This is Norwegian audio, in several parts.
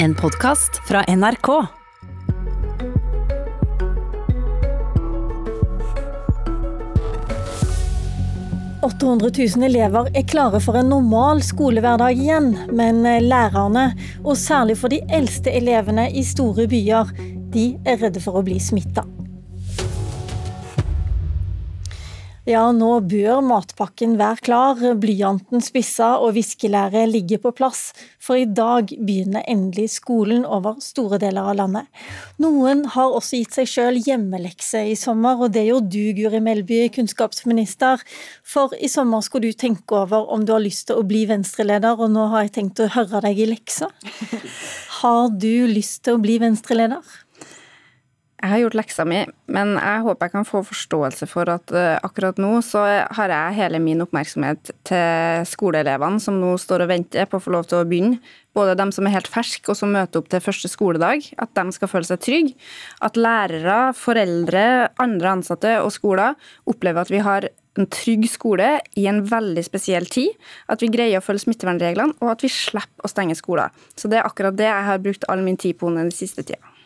En podkast fra NRK. «800 000 elever er klare for en normal skolehverdag igjen, men lærerne, og særlig for de eldste elevene i store byer, de er redde for å bli smitta. Ja, nå bør matpakken være klar, blyanten spissa og viskelæret ligger på plass, for i dag begynner endelig skolen over store deler av landet. Noen har også gitt seg sjøl hjemmelekse i sommer, og det gjorde du, Guri Melby, kunnskapsminister. For i sommer skulle du tenke over om du har lyst til å bli venstreleder, og nå har jeg tenkt å høre deg i leksa. Har du lyst til å bli venstreleder? Jeg har gjort leksa mi, men jeg håper jeg kan få forståelse for at uh, akkurat nå så har jeg hele min oppmerksomhet til skoleelevene som nå står og venter på å få lov til å begynne. Både dem som er helt ferske og som møter opp til første skoledag, at de skal føle seg trygge. At lærere, foreldre, andre ansatte og skoler opplever at vi har en trygg skole i en veldig spesiell tid. At vi greier å følge smittevernreglene, og at vi slipper å stenge skoler. Så det er akkurat det jeg har brukt all min tid på den siste tida.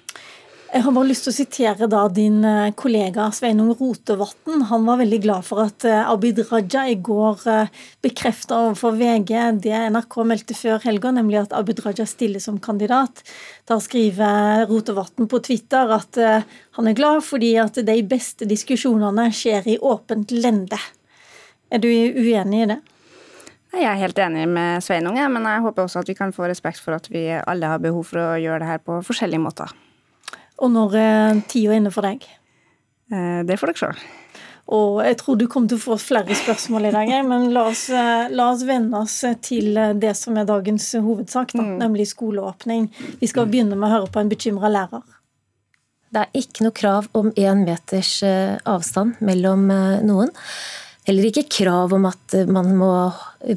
Jeg har bare lyst til å sitere da din eh, kollega Sveinung Rotevatn. Han var veldig glad for at eh, Abid Raja i går eh, bekrefta overfor VG det NRK meldte før helga, nemlig at Abid Raja stiller som kandidat. Da skriver Rotevatn på Twitter at han er glad fordi at de beste diskusjonene skjer i åpent lende. Er du uenig i det? Jeg er helt enig med Sveinung, men jeg håper også at vi kan få respekt for at vi alle har behov for å gjøre det her på forskjellige måter. Og når er tida inne for deg? Eh, det får dere sjøl. Og jeg tror du kommer til å få flere spørsmål i dag, men la oss, eh, la oss vende oss til det som er dagens hovedsak, da, mm. nemlig skoleåpning. Vi skal begynne med å høre på en bekymra lærer. Det er ikke noe krav om én meters eh, avstand mellom noen. Heller ikke krav om at man må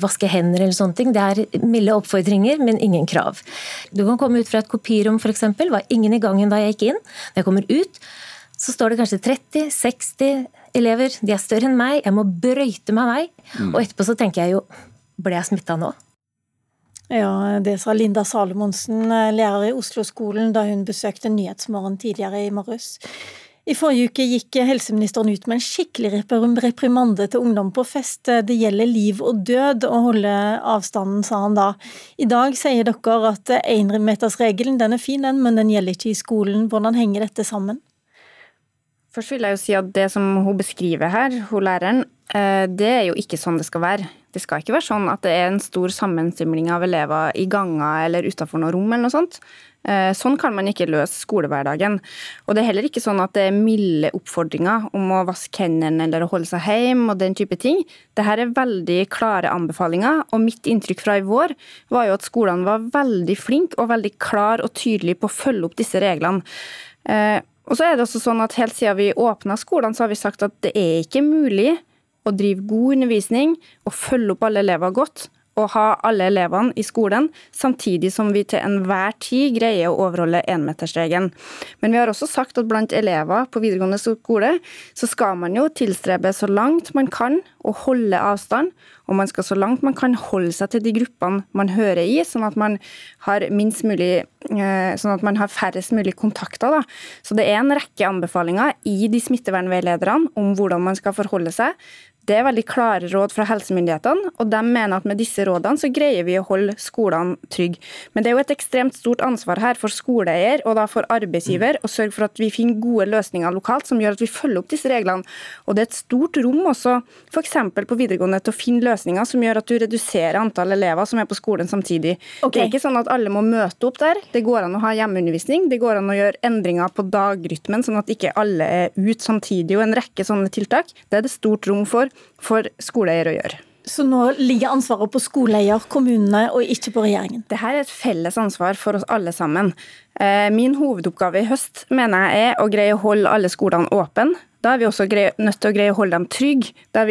vaske hender eller sånne ting. Det er milde oppfordringer, men ingen krav. Du kan komme ut fra et kopirom f.eks. Var ingen i gangen da jeg gikk inn. Når jeg kommer ut, så står det kanskje 30-60 elever. De er større enn meg. Jeg må brøyte meg vei. Mm. Og etterpå så tenker jeg jo Ble jeg smitta nå? Ja, det sa Linda Salomonsen, lærer i Oslo-skolen, da hun besøkte Nyhetsmorgen tidligere i morges. I forrige uke gikk helseministeren ut med en skikkelig reprimande til ungdom på fest. Det gjelder liv og død å holde avstanden, sa han da. I dag sier dere at énmetersregelen er fin, men den gjelder ikke i skolen. Hvordan henger dette sammen? Først vil jeg jo si at det som hun beskriver her, hun læreren, eh, det er jo ikke sånn det skal være. Det skal ikke være sånn at det er en stor sammenstimling av elever i ganger eller utafor noe rom eller noe sånt. Eh, sånn kan man ikke løse skolehverdagen. Og det er heller ikke sånn at det er milde oppfordringer om å vaske hendene eller å holde seg hjemme og den type ting. Dette er veldig klare anbefalinger, og mitt inntrykk fra i vår var jo at skolene var veldig flinke og veldig klar og tydelige på å følge opp disse reglene. Og så er det også sånn at Helt siden vi åpna skolene, så har vi sagt at det er ikke mulig å drive god undervisning og følge opp alle elever godt å ha alle elevene i skolen, samtidig som vi til enhver tid greier å overholde énmetersregelen. Men vi har også sagt at blant elever på videregående skole så skal man jo tilstrebe så langt man kan å holde avstand, og man skal så langt man kan holde seg til de gruppene man hører i, sånn at man har mulig eh, sånn at man har færrest mulig kontakter. Da. Så det er en rekke anbefalinger i de smittevernveilederne om hvordan man skal forholde seg. Det er veldig klare råd fra helsemyndighetene, og de mener at med disse rådene så greier vi å holde skolene trygge. Men det er jo et ekstremt stort ansvar her for skoleeier og da for arbeidsgiver å sørge for at vi finner gode løsninger lokalt som gjør at vi følger opp disse reglene. Og det er et stort rom også, f.eks. på videregående, til å finne løsninger som gjør at du reduserer antall elever som er på skolen samtidig. Okay. Det er ikke sånn at alle må møte opp der. Det går an å ha hjemmeundervisning, det går an å gjøre endringer på dagrytmen, sånn at ikke alle er ute samtidig, og en rekke sånne tiltak. Det er det stort rom for for skoleeier å gjøre. Så nå ligger ansvaret på skoleeier, kommunene, og ikke på regjeringen? Dette er et felles ansvar for oss alle sammen. Eh, min hovedoppgave i høst mener jeg er å greie å holde alle skolene åpne. Da er vi også nødt til å greie å holde dem trygge. Da,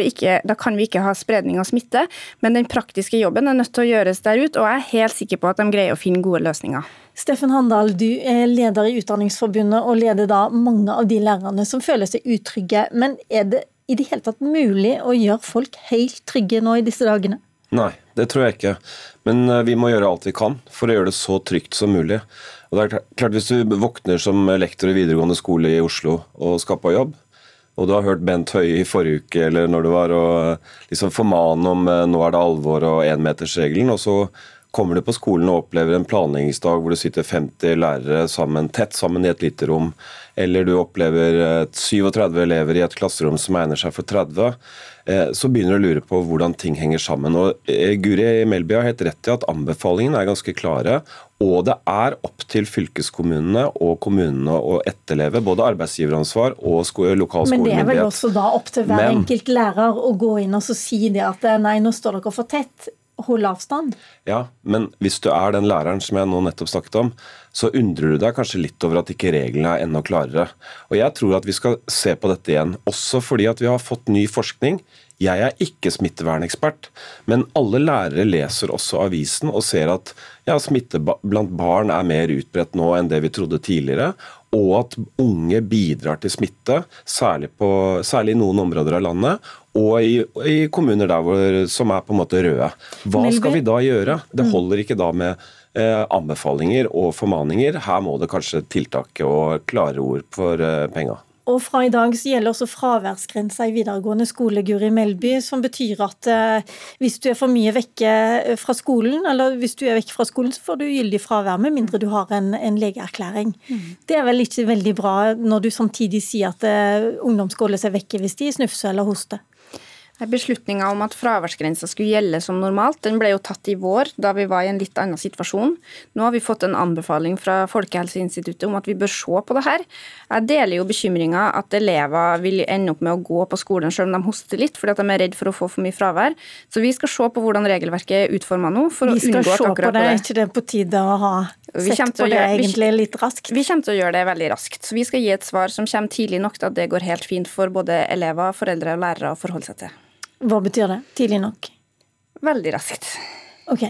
da, kan vi ikke ha spredning av smitte. Men den praktiske jobben er nødt til å gjøres der ute, og jeg er helt sikker på at de greier å finne gode løsninger. Steffen Handal, du er leder i Utdanningsforbundet og leder da mange av de lærerne som føler seg utrygge. Men er det i det hele tatt mulig å gjøre folk helt trygge nå i disse dagene? Nei, det tror jeg ikke. Men eh, vi må gjøre alt vi kan for å gjøre det så trygt som mulig. Og det er klart Hvis du våkner som lektor i videregående skole i Oslo og skal på jobb, og du har hørt Bent Høie i forrige uke eller når du var og liksom formane om eh, nå er det alvor og énmetersregelen, og så kommer du på skolen og opplever en planleggingsdag hvor det sitter 50 lærere sammen, tett sammen i et lite rom, eller du opplever 37 elever i et klasserom som egner seg for 30, eh, så begynner du å lure på hvordan ting henger sammen. Og eh, Guri Melby har helt rett i at anbefalingene er ganske klare. Og det er opp til fylkeskommunene og kommunene å etterleve både arbeidsgiveransvar og lokalskolemyndighet. Men det er vel også da opp til hver Men, enkelt lærer å gå inn og si det at nei, nå står dere for tett holde avstand? Ja, men hvis du er den læreren som jeg nå nettopp snakket om, så undrer du deg kanskje litt over at ikke reglene er enda klarere. Og Jeg tror at vi skal se på dette igjen, også fordi at vi har fått ny forskning. Jeg er ikke smittevernekspert, men alle lærere leser også avisen og ser at ja, smitte blant barn er mer utbredt nå enn det vi trodde tidligere, og at unge bidrar til smitte, særlig, på, særlig i noen områder av landet, og i, i kommuner der hvor, som er på en måte røde. Hva skal vi da gjøre? Det mm. holder ikke da med eh, anbefalinger og formaninger. Her må det kanskje tiltak og klare ord for eh, penga. Og fra i dag så gjelder også fraværsgrensa i videregående skole, Guri Melby, som betyr at eh, hvis du er for mye vekke eh, fra skolen, eller hvis du er vekke fra skolen, så får du gyldig fravær, med mindre du har en, en legeerklæring. Mm. Det er vel ikke veldig bra når du samtidig sier at eh, ungdom skal holde seg vekke hvis de snufser eller hoster? Beslutninga om at fraværsgrensa skulle gjelde som normalt, den ble jo tatt i vår, da vi var i en litt annen situasjon. Nå har vi fått en anbefaling fra Folkehelseinstituttet om at vi bør se på det her. Jeg deler jo bekymringa at elever vil ende opp med å gå på skolen selv om de hoster litt, fordi at de er redd for å få for mye fravær. Så vi skal se på hvordan regelverket er utforma nå. for å unngå at akkurat på det. Er ikke det på tide å ha sett på det gjøre, egentlig litt raskt? Vi kommer til å gjøre det veldig raskt. Så vi skal gi et svar som kommer tidlig nok til at det går helt fint for både elever, foreldre og lærere å forholde seg til. Hva betyr det? Tidlig nok? Veldig raskt. Ok.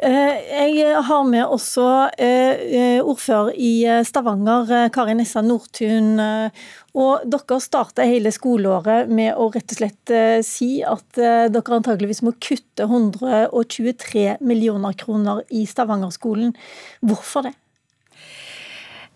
Eh, jeg har med også eh, ordfører i eh, Stavanger, Kari Nessa Nordtun. Og dere starter hele skoleåret med å rett og slett si at dere antageligvis må kutte 123 millioner kroner i Stavanger-skolen. Hvorfor det?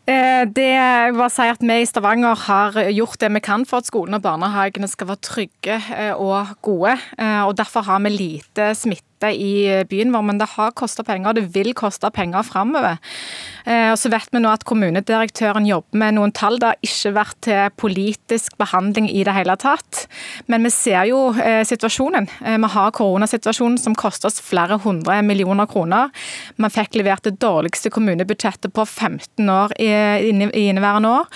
Eh, det var å si at Vi i Stavanger har gjort det vi kan for at skolene og barnehagene skal være trygge eh, og gode. Eh, og Derfor har vi lite smitte i byen vår, men det har kosta penger, og det vil koste penger framover. Eh, og så vet vi nå at kommunedirektøren jobber med noen tall. Det har ikke vært til politisk behandling i det hele tatt. Men vi ser jo eh, situasjonen. Eh, vi har koronasituasjonen som koster oss flere hundre millioner kroner. Man fikk levert det dårligste kommunebudsjettet på 15 år i inneværende år.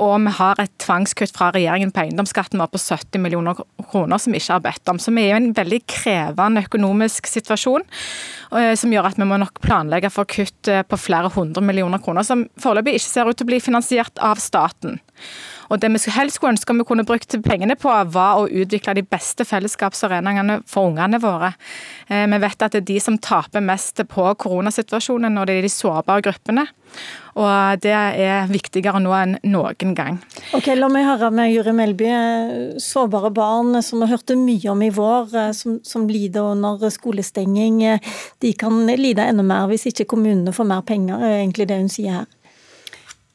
Og vi har et tvangskutt fra regjeringen på eiendomsskatten vår på 70 millioner kroner som vi ikke har bedt om. Så vi er jo en veldig krevende økonomisk situasjon. Eh, som gjør at vi må nok planlegge for kutt eh, på flere hundre millioner kroner, som foreløpig ikke ser ut til å bli finansiert av staten. Og Det vi helst skulle ønske vi kunne brukt pengene på, var å utvikle de beste fellesskapsarenaene for ungene våre. Eh, vi vet at det er de som taper mest på koronasituasjonen, og det er de sårbare gruppene. Og det er viktigere nå enn noen gang. Ok, La meg høre med Juri Melby. Sårbare barn som vi hørte mye om i vår, eh, som, som lider under skolestenging. De kan lide enda mer hvis ikke kommunene får mer penger, er egentlig det hun sier her.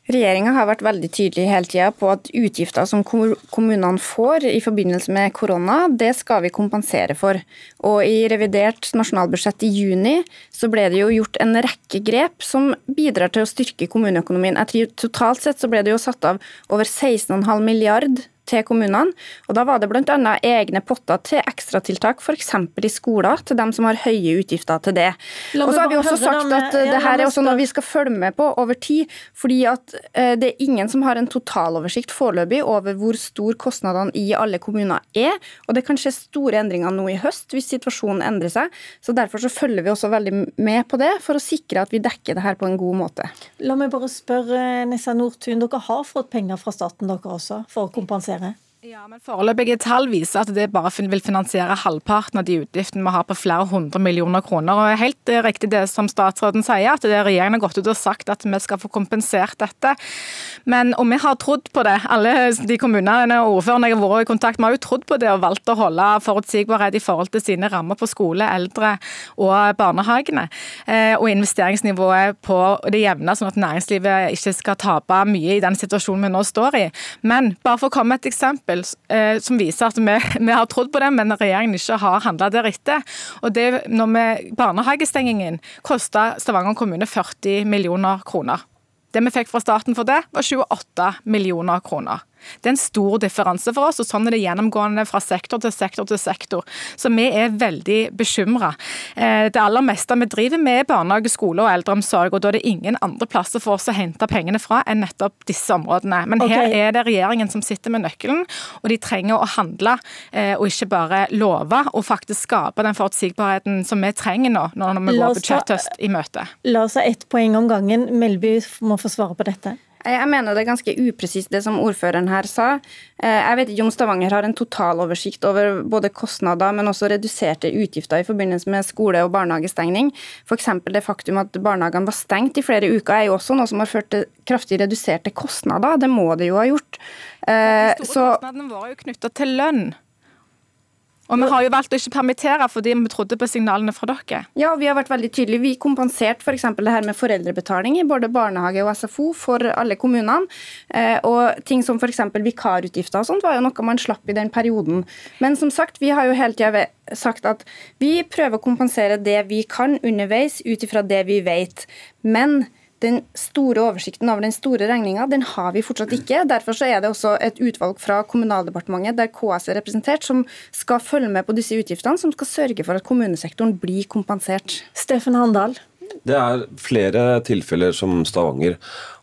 Regjeringa har vært veldig tydelig hele tida på at utgifter som kommunene får i forbindelse med korona, det skal vi kompensere for. Og I revidert nasjonalbudsjett i juni så ble det jo gjort en rekke grep som bidrar til å styrke kommuneøkonomien. Totalt sett så ble det jo satt av over 16,5 milliard til kommunene. Og Da var det bl.a. egne potter til ekstratiltak, f.eks. i skoler, til dem som har høye utgifter til det. Og så har vi også sagt at eh, det her er også noe vi skal følge med på over tid. fordi at eh, det er ingen som har en totaloversikt foreløpig over hvor stor kostnadene i alle kommuner er. Og det kan skje store endringer nå i høst hvis situasjonen endrer seg. Så Derfor så følger vi også veldig med på det, for å sikre at vi dekker det her på en god måte. La meg bare spørre Nessa Nordtun, dere har fått penger fra staten dere også, for å kompensere? terre. Ja, men Foreløpige tall viser at det bare vil finansiere halvparten av de utgiftene vi har på flere hundre millioner kroner. Og Helt riktig det som statsråden sier, at det regjeringen har gått ut og sagt at vi skal få kompensert dette. Men, om vi har trodd på det. Alle de kommunene og ordførerne jeg har vært i kontakt med, har jo trodd på det og valgt å holde forutsigbarhet i forhold til sine rammer på skole, eldre og barnehagene. Eh, og investeringsnivået på det jevne, sånn at næringslivet ikke skal tape mye i den situasjonen vi nå står i. Men bare for å komme med et eksempel eh, som viser at vi, vi, har trodd på det, men regjeringen ikke har handla deretter. Og det, når vi, Barnehagestengingen kosta Stavanger kommune 40 millioner kroner. Det vi fikk fra staten for det, var 28 millioner kroner. Det er en stor differanse for oss, og sånn er det gjennomgående fra sektor til sektor til sektor. Så vi er veldig bekymra. Eh, det aller meste vi driver med er barnehage, skole og eldreomsorg, og da er det ingen andre plasser for oss å hente pengene fra enn nettopp disse områdene. Men okay. her er det regjeringen som sitter med nøkkelen, og de trenger å handle, eh, og ikke bare love, og faktisk skape den forutsigbarheten som vi trenger nå, når vi går budsjetthøst i møte. La oss ha ett poeng om gangen. Melby må få svare på dette. Jeg mener det er ganske upresist det som ordføreren her sa. Eh, jeg vet ikke om Stavanger har en totaloversikt over både kostnader, men også reduserte utgifter i forbindelse med skole- og barnehagestengning. F.eks. det faktum at barnehagene var stengt i flere uker er jo også noe som har ført til kraftig reduserte kostnader. Det må det jo ha gjort. De store Så... kostnadene våre er jo knytta til lønn. Og vi har jo valgt å ikke permittere fordi vi trodde på signalene fra dere. Ja, vi har vært veldig tydelige. Vi kompenserte f.eks. det her med foreldrebetaling i både barnehage og SFO for alle kommunene. Eh, og ting som f.eks. vikarutgifter og sånt var jo noe man slapp i den perioden. Men som sagt, vi har jo hele tida sagt at vi prøver å kompensere det vi kan underveis ut ifra det vi vet. Men den store oversikten over den store regninga den har vi fortsatt ikke. Derfor så er det også et utvalg fra Kommunaldepartementet der KS er representert, som skal følge med på disse utgiftene, som skal sørge for at kommunesektoren blir kompensert. Steffen Handal. Det er flere tilfeller som Stavanger,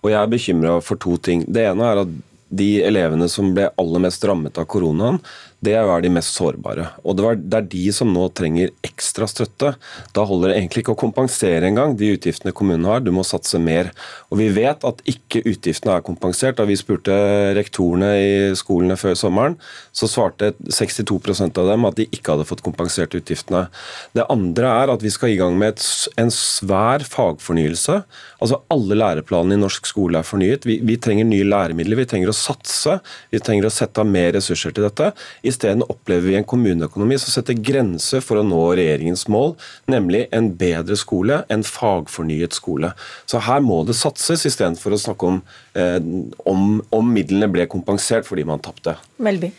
og jeg er bekymra for to ting. Det ene er at de elevene som ble aller mest rammet av koronaen, det er de mest sårbare. Og det, er de som nå trenger ekstra støtte. Da holder det egentlig ikke å kompensere engang de utgiftene kommunen har, du må satse mer. Og vi vet at ikke utgiftene er kompensert. Da vi spurte rektorene i skolene før sommeren, så svarte 62% av dem at de ikke hadde fått kompensert utgiftene. Det andre er at vi skal i gang med et, en svær fagfornyelse. Altså Alle læreplanene i norsk skole er fornyet. Vi, vi trenger nye læremidler, vi trenger å satse, vi trenger å sette av mer ressurser til dette. I Isteden opplever vi en kommuneøkonomi som setter grenser for å nå regjeringens mål, nemlig en bedre skole, en fagfornyet skole. Så her må det satses, istedenfor å snakke om, eh, om, om midlene ble kompensert fordi man tapte. Melby.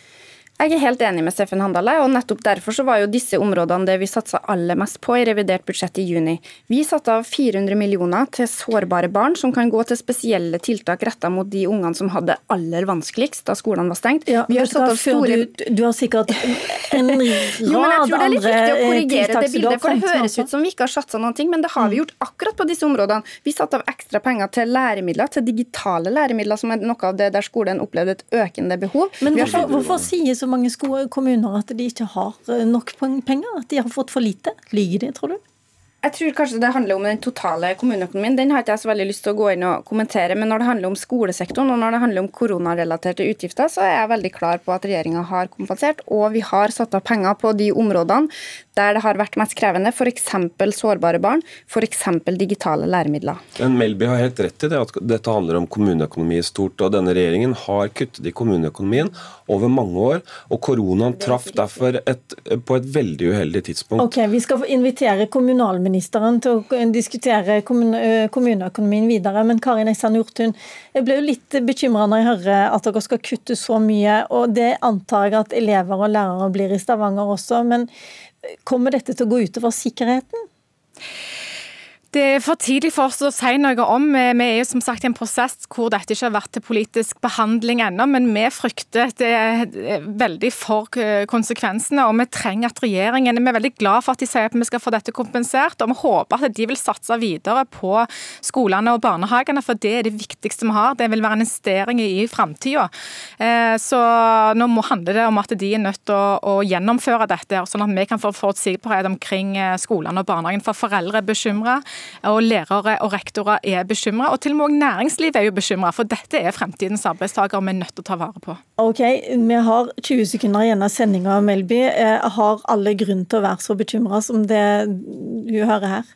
Jeg er helt enig med Steffen Handale, og nettopp derfor så var jo disse områdene det vi satsa aller mest på i revidert budsjett i juni. Vi satte av 400 millioner til sårbare barn, som kan gå til spesielle tiltak retta mot de ungene som hadde aller vanskeligst da skolene var stengt. Ja, vi har satt av store... du, du, har sikkert en rad jo, men jeg tror det er litt viktig å korrigere det bildet, for det høres ut som vi ikke har satsa noen ting, men det har vi mm. gjort akkurat på disse områdene. Vi satte av ekstra penger til læremidler, til digitale læremidler, som er noe av det der skolen opplevde et økende behov. Men hvorfor, hvorfor sier så mange kommuner at de ikke har eh, nok penger? At de har fått for lite? Lyver de, tror du? Jeg tror kanskje det handler om den totale kommuneøkonomien. Den har ikke jeg så veldig lyst til å gå inn og kommentere. Men når det handler om skolesektoren og når det handler om koronarelaterte utgifter, så er jeg veldig klar på at regjeringa har kompensert, og vi har satt av penger på de områdene der det har vært mest krevende, f.eks. sårbare barn, f.eks. digitale læremidler. Men Melby har helt rett i det at dette handler om kommuneøkonomi i stort. og Denne regjeringen har kuttet i kommuneøkonomien over mange år, og koronaen traff derfor et, på et veldig uheldig tidspunkt. Ok, Vi skal invitere kommunalministeren til å diskutere kommuneøkonomien videre, men Karin Essan Nordtun, jeg ble jo litt bekymra når jeg hører at dere skal kutte så mye, og det antar jeg at elever og lærere blir i Stavanger også. men Kommer dette til å gå utover sikkerheten? Det er for tidlig for oss å si noe om. Vi er jo som sagt i en prosess hvor dette ikke har vært til politisk behandling ennå, men vi frykter det er veldig for konsekvensene. og Vi trenger at regjeringen Vi er veldig glad for at de sier at vi skal få dette kompensert, og vi håper at de vil satse videre på skolene og barnehagene, for det er det viktigste vi har. Det vil være en investering i framtida. Eh, så nå må handle det om at de er nødt til å gjennomføre dette, sånn at vi kan få forutsigbarhet omkring eh, skolene og barnehagen. For foreldre er bekymra. Og lærere og rektorer er bekymra. Og til og med næringslivet er jo bekymra, for dette er fremtidens arbeidstakere vi er nødt til å ta vare på. Ok, Vi har 20 sekunder igjen av sendinga, Melby. Eh, har alle grunn til å være så bekymra som det hun hører her?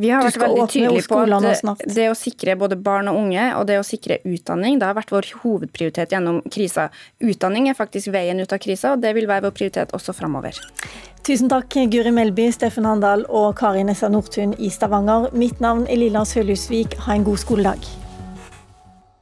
Vi har vært veldig tydelige på at det å sikre både barn og unge og det å sikre utdanning det har vært vår hovedprioritet gjennom krisa. Utdanning er faktisk veien ut av krisa, og det vil være vår prioritet også framover. Tusen takk, Guri Melby, Steffen Handal og Kari Nessa Nordtun i Stavanger. Mitt navn er Lilla Sølhusvik. Ha en god skoledag.